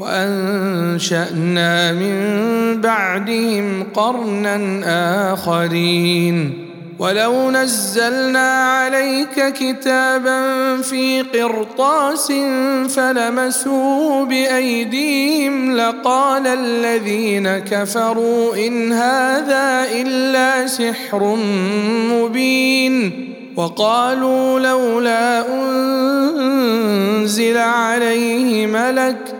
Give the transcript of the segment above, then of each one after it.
وأنشأنا من بعدهم قرنا آخرين. ولو نزلنا عليك كتابا في قرطاس فلمسوه بأيديهم لقال الذين كفروا إن هذا إلا سحر مبين. وقالوا لولا أنزل عليه ملك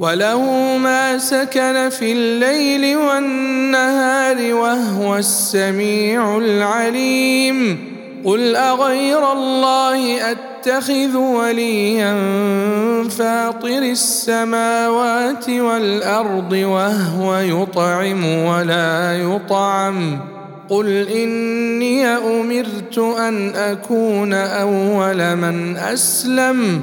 وله ما سكن في الليل والنهار وهو السميع العليم. قل أغير الله أتخذ وليا فاطر السماوات والأرض وهو يطعم ولا يطعم. قل إني أمرت أن أكون أول من أسلم.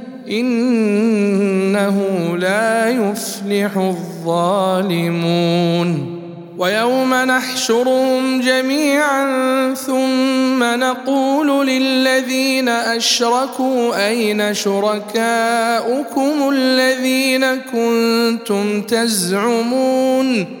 إنه لا يفلح الظالمون. ويوم نحشرهم جميعا ثم نقول للذين أشركوا أين شركاؤكم الذين كنتم تزعمون؟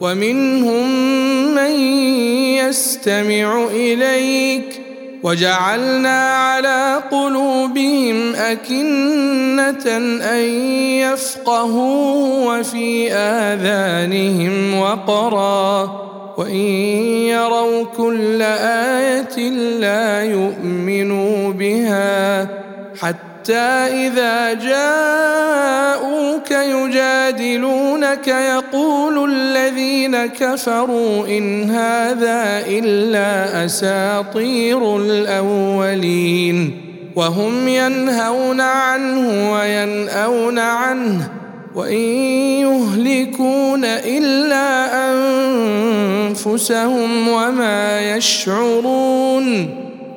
ومنهم من يستمع إليك وجعلنا على قلوبهم أكنة أن يفقهوا وفي آذانهم وقرا وإن يروا كل آية لا يؤمنوا بها حتى إذا جاءوك يجادلونك يقول الذين كفروا إن هذا إلا أساطير الأولين وهم ينهون عنه وينأون عنه وإن يهلكون إلا أنفسهم وما يشعرون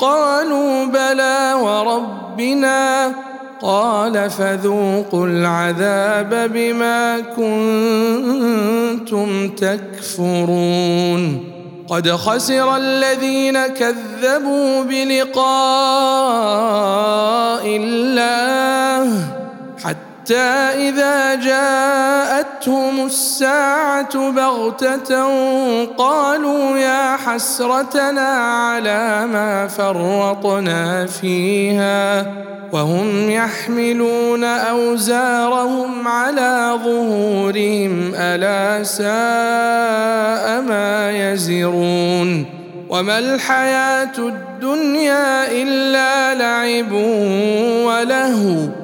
قالوا بلى وربنا قال فذوقوا العذاب بما كنتم تكفرون قد خسر الذين كذبوا بلقاء الله حتى إذا جاءتهم الساعة بغتة قالوا يا حسرتنا على ما فرطنا فيها وهم يحملون أوزارهم على ظهورهم ألا ساء ما يزرون وما الحياة الدنيا إلا لعب ولهو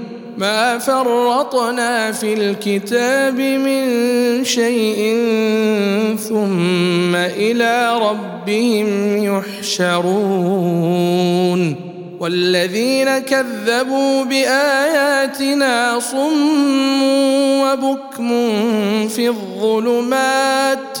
ما فرطنا في الكتاب من شيء ثم إلى ربهم يحشرون والذين كذبوا بآياتنا صم وبكم في الظلمات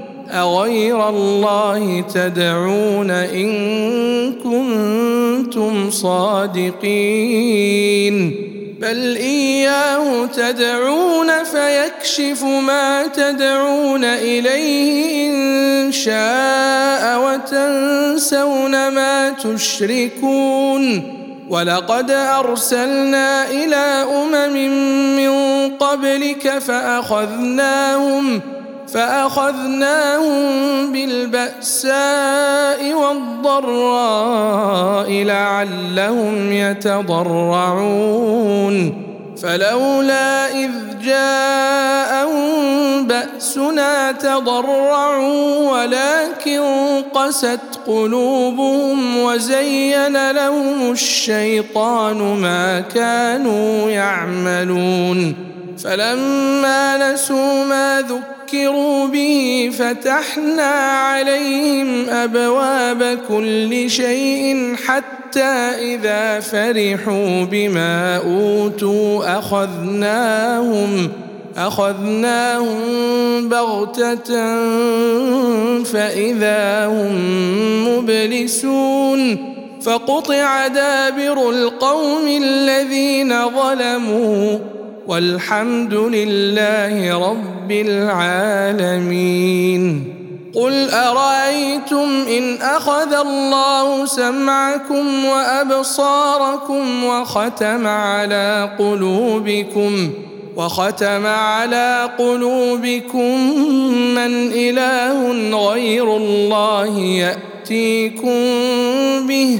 اغير الله تدعون ان كنتم صادقين بل اياه تدعون فيكشف ما تدعون اليه ان شاء وتنسون ما تشركون ولقد ارسلنا إلى امم من قبلك فاخذناهم فأخذناهم بالبأساء والضراء لعلهم يتضرعون. فلولا إذ جاءهم بأسنا تضرعوا ولكن قست قلوبهم وزين لهم الشيطان ما كانوا يعملون. فلما نسوا ما ذكروا ذكروا به فتحنا عليهم ابواب كل شيء حتى اذا فرحوا بما اوتوا اخذناهم اخذناهم بغته فاذا هم مبلسون فقطع دابر القوم الذين ظلموا والحمد لله رب العالمين. قل أرأيتم إن أخذ الله سمعكم وأبصاركم وختم على قلوبكم وختم على قلوبكم من إله غير الله يأتيكم به.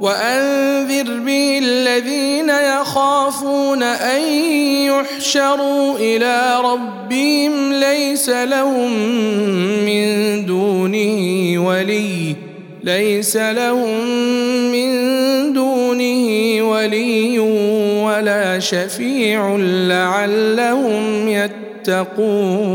وأنذر به الذين يخافون أن يحشروا إلى ربهم ليس لهم من دونه ولي ليس لهم من دونه ولي ولا شفيع لعلهم يتقون.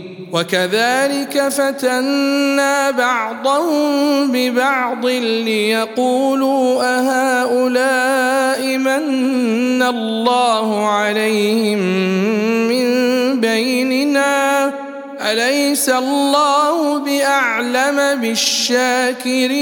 وكذلك فتنا بعضهم ببعض ليقولوا أهؤلاء من الله عليهم من بيننا؟ أليس الله بأعلم بالشاكرين؟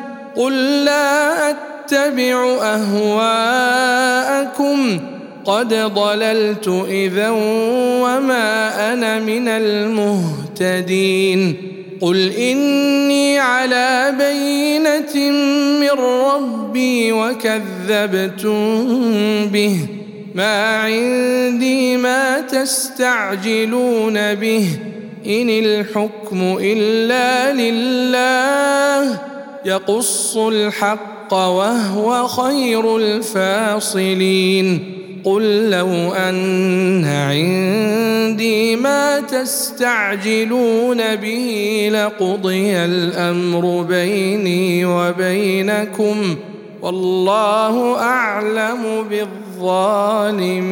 قل لا أتبع أهواءكم. قد ضللت إذا وما أنا من المهتدين. قل إني على بينة من ربي وكذبتم به. ما عندي ما تستعجلون به. إن الحكم إلا لله. يقص الحق وهو خير الفاصلين. قل لو أن عندي ما تستعجلون به لقضي الأمر بيني وبينكم والله أعلم بالظالمين.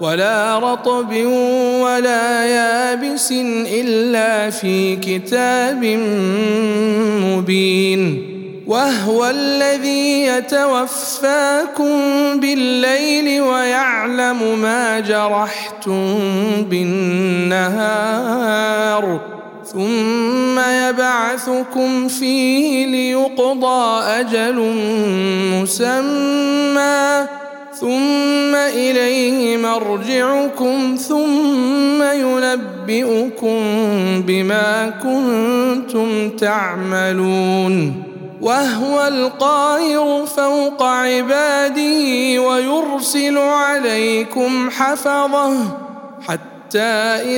ولا رطب ولا يابس إلا في كتاب مبين وهو الذي يتوفاكم بالليل ويعلم ما جرحتم بالنهار ثم يبعثكم فيه ليقضى أجل مسمى ثم إليه مرجعكم ثم ينبئكم بما كنتم تعملون وهو القاهر فوق عباده ويرسل عليكم حفظه حتى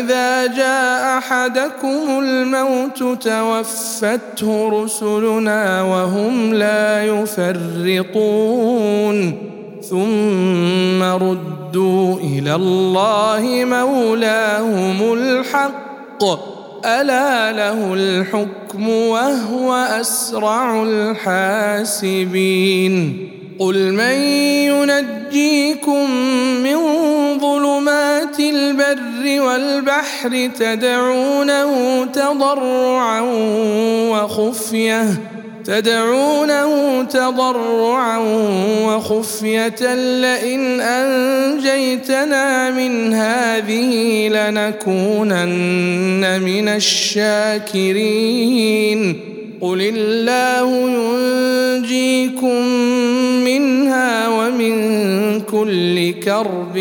إذا جاء أحدكم الموت توفته رسلنا وهم لا يفرطون ثم ردوا إلى الله مولاهم الحق. ألا له الحكم وهو أسرع الحاسبين. قل من ينجيكم من ظلمات البر والبحر تدعونه تضرعا وخفية. تدعونه تضرعا وخفية لئن أنجيتنا من هذه لنكونن من الشاكرين. قل الله ينجيكم منها ومن كل كرب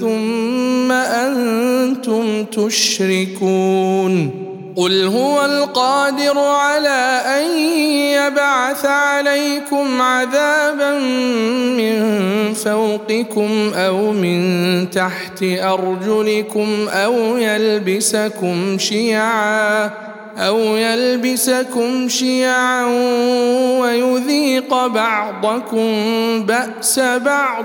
ثم أنتم تشركون. قل هو القادر على ان يبعث عليكم عذابا من فوقكم أو من تحت ارجلكم أو يلبسكم شيعا أو يلبسكم شيعا ويذيق بعضكم باس بعض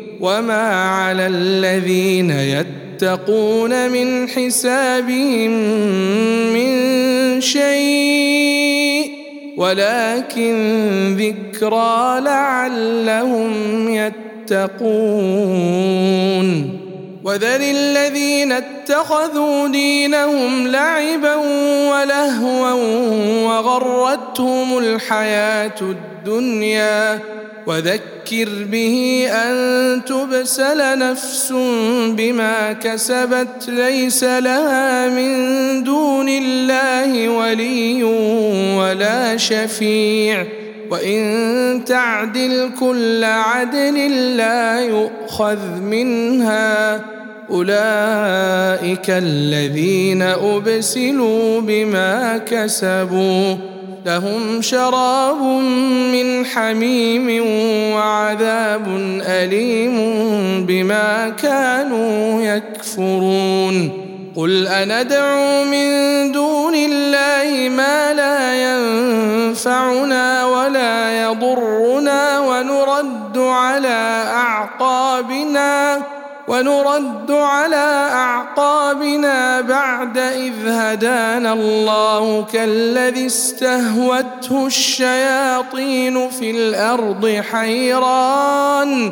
وما على الذين يتقون من حسابهم من شيء ولكن ذكرى لعلهم يتقون وذل الذين اتخذوا دينهم لعبا ولهوا وغرتهم الحياة الدنيا. وذكر به أن تبسل نفس بما كسبت ليس لها من دون الله ولي ولا شفيع. وإن تعدل كل عدل لا يؤخذ منها. أولئك الذين أبسلوا بما كسبوا. لهم شراب من حميم وعذاب أليم بما كانوا يكفرون. قل اندعو من دون الله ما لا ينفعنا ولا يضرنا ونرد على اعقابنا ونرد على اعقابنا بعد اذ هدانا الله كالذي استهوته الشياطين في الأرض حيران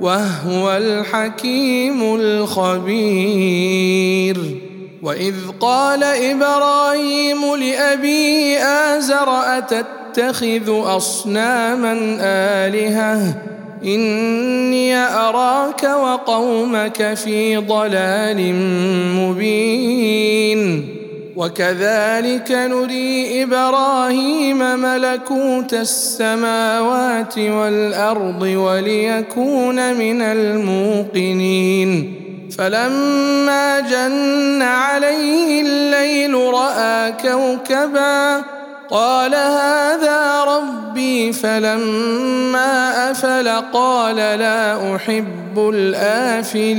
وهو الحكيم الخبير. وإذ قال إبراهيم لابيه آزر أتتخذ أصناما آلهة؟ إني أراك وقومك في ضلال مبين. وكذلك نري إبراهيم ملكوت السماوات والأرض وليكون من الموقنين. فلما جن عليه الليل رأى كوكبا قال هذا ربي فلما أفل قال لا أحب الآفلين.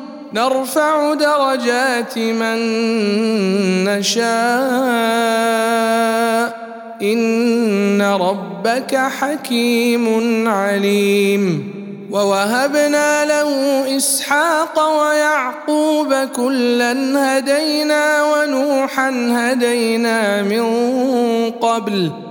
نرفع درجات من نشاء. إن ربك حكيم عليم. ووهبنا له إسحاق ويعقوب كلا هدينا ونوحا هدينا من قبل.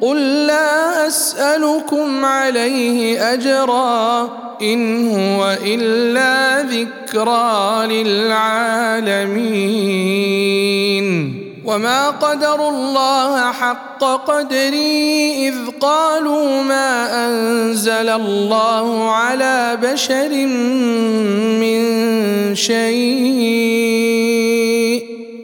قل لا اسالكم عليه اجرا ان هو الا ذكرى للعالمين وما قدروا الله حق قدره اذ قالوا ما انزل الله على بشر من شيء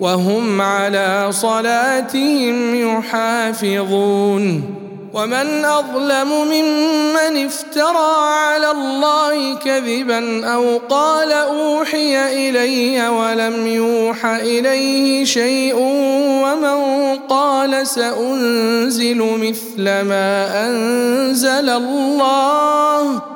وهم على صلاتهم يحافظون. ومن أظلم ممن افترى على الله كذبا أو قال أوحي إلي ولم يوح إليه شيء ومن قال سأنزل مثل ما أنزل الله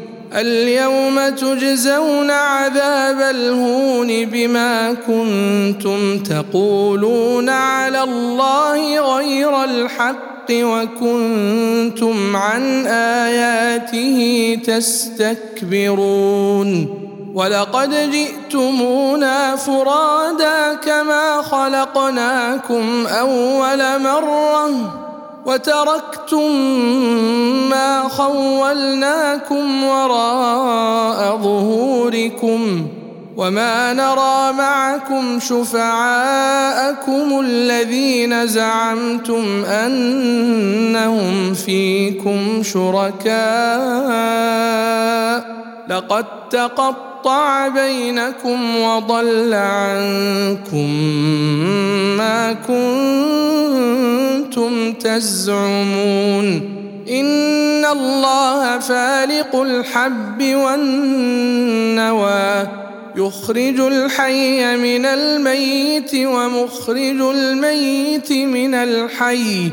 اليوم تجزون عذاب الهون بما كنتم تقولون على الله غير الحق وكنتم عن آياته تستكبرون ولقد جئتمونا فرادا كما خلقناكم أول مرة وتركتم ما خولناكم وراء ظهوركم وما نرى معكم شفعاءكم الذين زعمتم أنهم فيكم شركاء. لقد تقطع بينكم وضل عنكم ما كنتم تزعمون إن الله فالق الحب والنوى يخرج الحي من الميت ومخرج الميت من الحي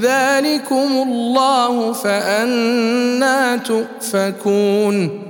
ذلكم الله فأنا تؤفكون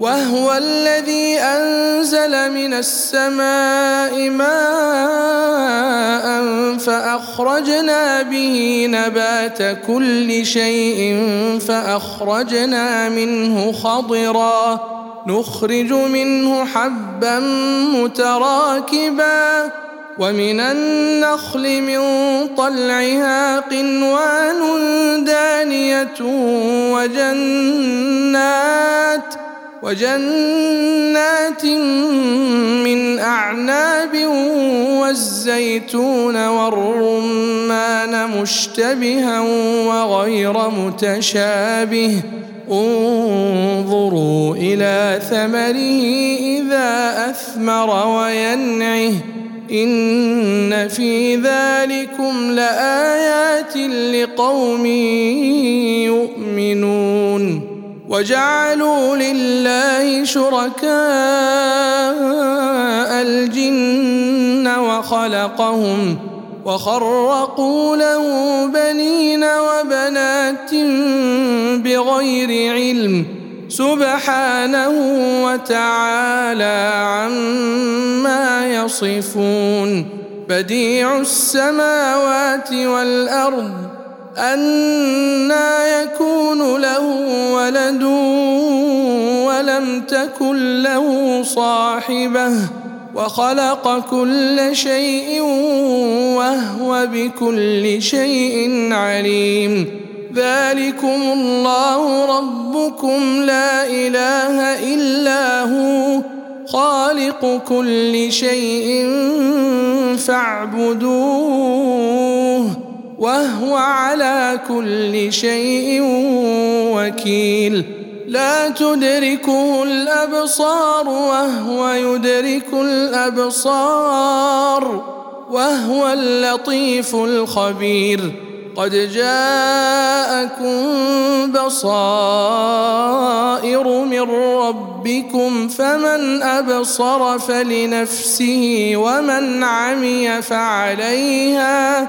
وهو الذي أنزل من السماء ماء فأخرجنا به نبات كل شيء فأخرجنا منه خضرا. نخرج منه حبا متراكبا. ومن النخل من طلعها قنوان دانية وجنات. وجنات من أعناب والزيتون والرمان مشتبها وغير متشابه انظروا إلى ثمره إذا أثمر وينعه إن في ذلكم لآيات لقوم يؤمنون وجعلوا لله شركاء الجن وخلقهم وخرقوا له بنين وبنات بغير علم سبحانه وتعالى عما يصفون بديع السماوات والأرض أنا يكون له ولد ولم تكن له صاحبه وخلق كل شيء وهو بكل شيء عليم ذلكم الله ربكم لا اله الا هو خالق كل شيء فاعبدوه وهو على كل شيء وكيل. لا تدركه الأبصار وهو يدرك الأبصار وهو اللطيف الخبير. قد جاءكم بصائر من ربكم فمن أبصر فلنفسه ومن عمي فعليها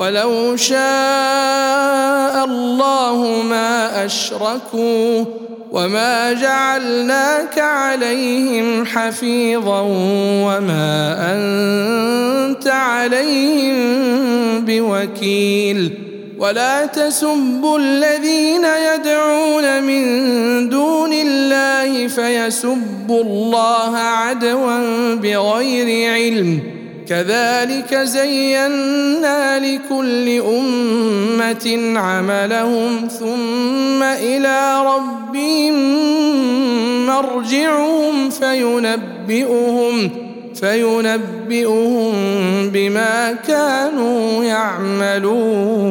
ولو شاء الله ما أشركوا وما جعلناك عليهم حفيظا وما أنت عليهم بوكيل. ولا تسبوا الذين يدعون من دون الله فيسبوا الله عدوا بغير علم. كذلك زينا لكل أمة عملهم ثم إلى ربهم مرجعهم فينبئهم فينبئهم بما كانوا يعملون.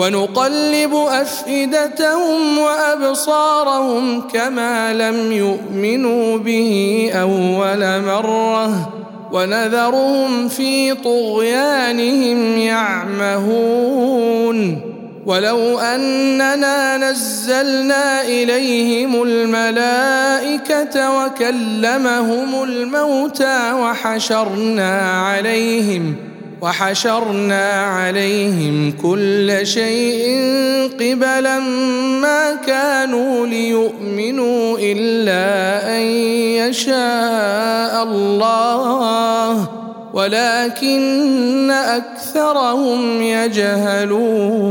ونقلب أفئدتهم وأبصارهم كما لم يؤمنوا به أول مرة ونذرهم في طغيانهم يعمهون ولو أننا نزلنا إليهم الملائكة وكلمهم الموتى وحشرنا عليهم وحشرنا عليهم كل شيء قبلا ما كانوا ليؤمنوا إلا أن يشاء الله ولكن أكثرهم يجهلون.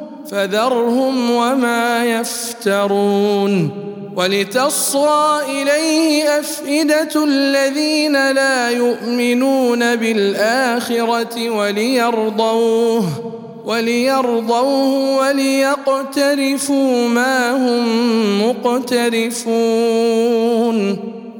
فذرهم وما يفترون ولتصغى إليه أفئدة الذين لا يؤمنون بالآخرة وليرضوه وليرضوه وليقترفوا ما هم مقترفون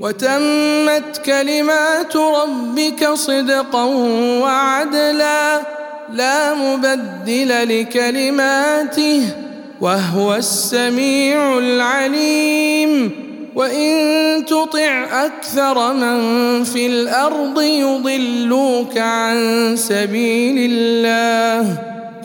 وتمت كلمات ربك صدقا وعدلا لا مبدل لكلماته وهو السميع العليم وإن تطع أكثر من في الأرض يضلوك عن سبيل الله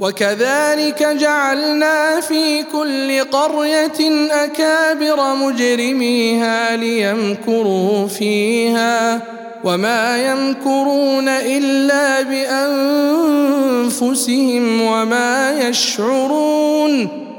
وكذلك جعلنا في كل قرية أكابر مجرميها ليمكروا فيها وما يمكرون إلا بأنفسهم وما يشعرون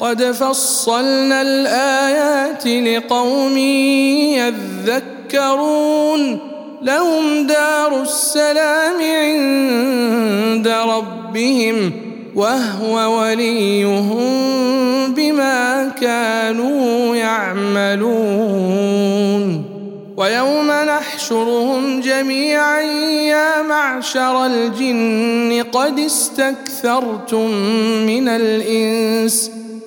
قد فصلنا الآيات لقوم يذكرون لهم دار السلام عند ربهم وهو وليهم بما كانوا يعملون. ويوم نحشرهم جميعا يا معشر الجن قد استكثرتم من الإنس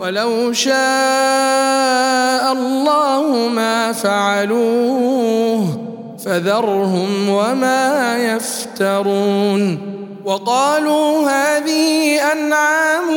ولو شاء الله ما فعلوه فذرهم وما يفترون وقالوا هذه أنعام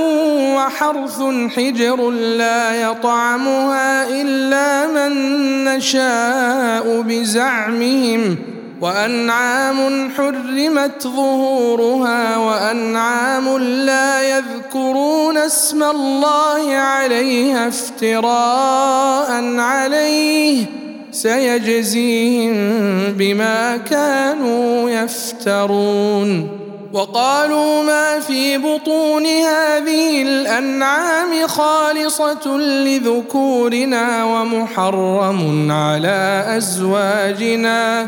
وحرث حجر لا يطعمها إلا من نشاء بزعمهم وأنعام حرمت ظهورها وأنعام لا يذكرون اسم الله عليها افتراء عليه سيجزيهم بما كانوا يفترون. وقالوا ما في بطون هذه الأنعام خالصة لذكورنا ومحرم على أزواجنا.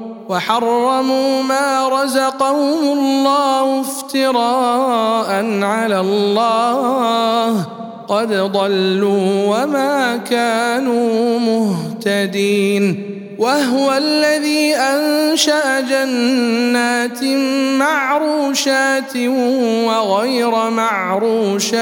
وحرموا ما رزقهم الله افتراء على الله. قد ضلوا وما كانوا مهتدين. وهو الذي أنشأ جنات معروشات وغير معروشات.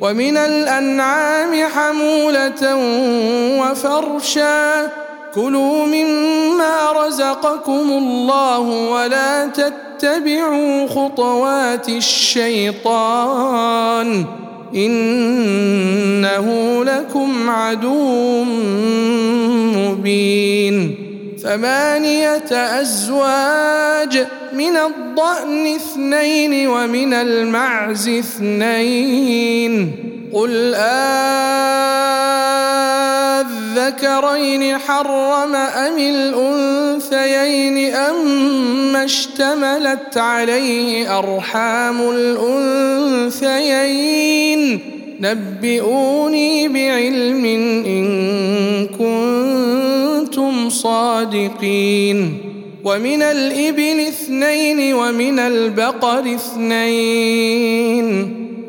ومن الأنعام حمولة وفرشا. كلوا مما رزقكم الله ولا تتبعوا خطوات الشيطان. إنه لكم عدو مبين. ثمانية أزواج من الضأن اثنين ومن المعز اثنين. قل أذكرين حرم أم الأنثيين أم اشتملت عليه أرحام الأنثيين. نبئوني بعلم إن كنتم صادقين. ومن الإبل اثنين ومن البقر اثنين.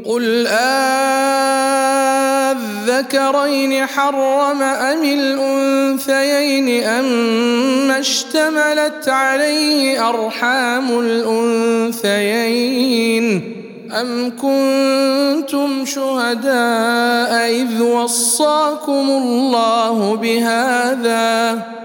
قل أذكرين حرم أم الأنثيين أم اشتملت عليه أرحام الأنثيين. أم كنتم شهداء إذ وصاكم الله بهذا ۖ؟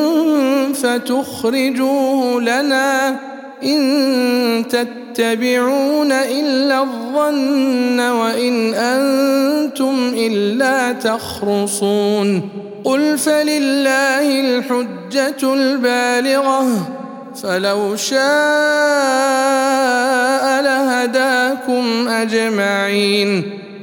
فتخرجوه لنا إن تتبعون إلا الظن وإن أنتم إلا تخرصون. قل فلله الحجة البالغة فلو شاء لهداكم أجمعين.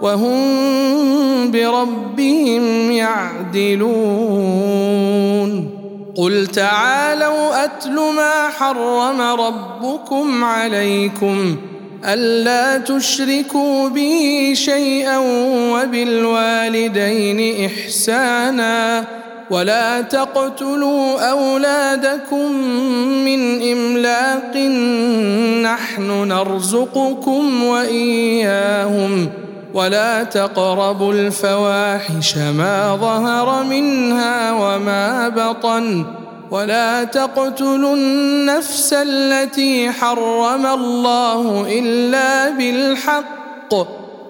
وهم بربهم يعدلون. قل تعالوا أتل ما حرم ربكم عليكم ألا تشركوا به شيئا وبالوالدين إحسانا ولا تقتلوا أولادكم من إملاق نحن نرزقكم وإياهم ولا تقربوا الفواحش ما ظهر منها وما بطن ولا تقتلوا النفس التي حرم الله إلا بالحق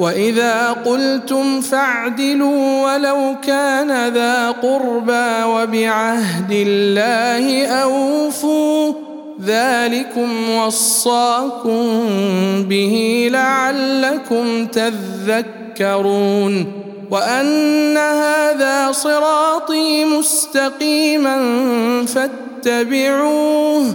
وإذا قلتم فاعدلوا ولو كان ذا قربى وبعهد الله أوفوا ذلكم وصاكم به لعلكم تذكرون وأن هذا صراطي مستقيما فاتبعوه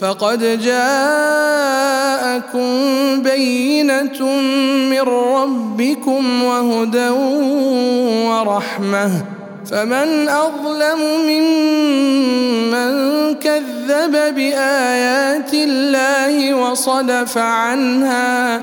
فقد جاءكم بينة من ربكم وهدى ورحمة. فمن أظلم ممن كذب بآيات الله وصدف عنها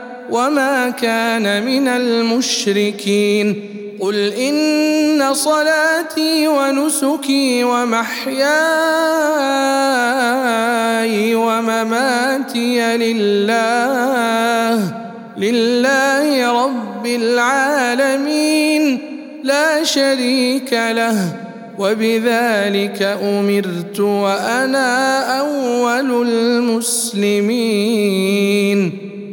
وما كان من المشركين قل ان صلاتي ونسكي ومحياي ومماتي لله لله رب العالمين لا شريك له. وبذلك امرت وأنا اول المسلمين.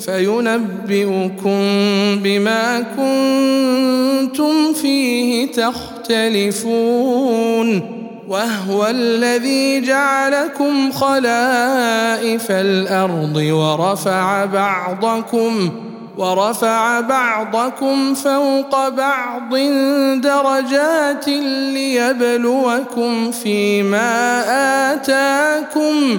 فينبئكم بما كنتم فيه تختلفون وهو الذي جعلكم خلائف الأرض ورفع بعضكم ورفع بعضكم فوق بعض درجات ليبلوكم فيما آتاكم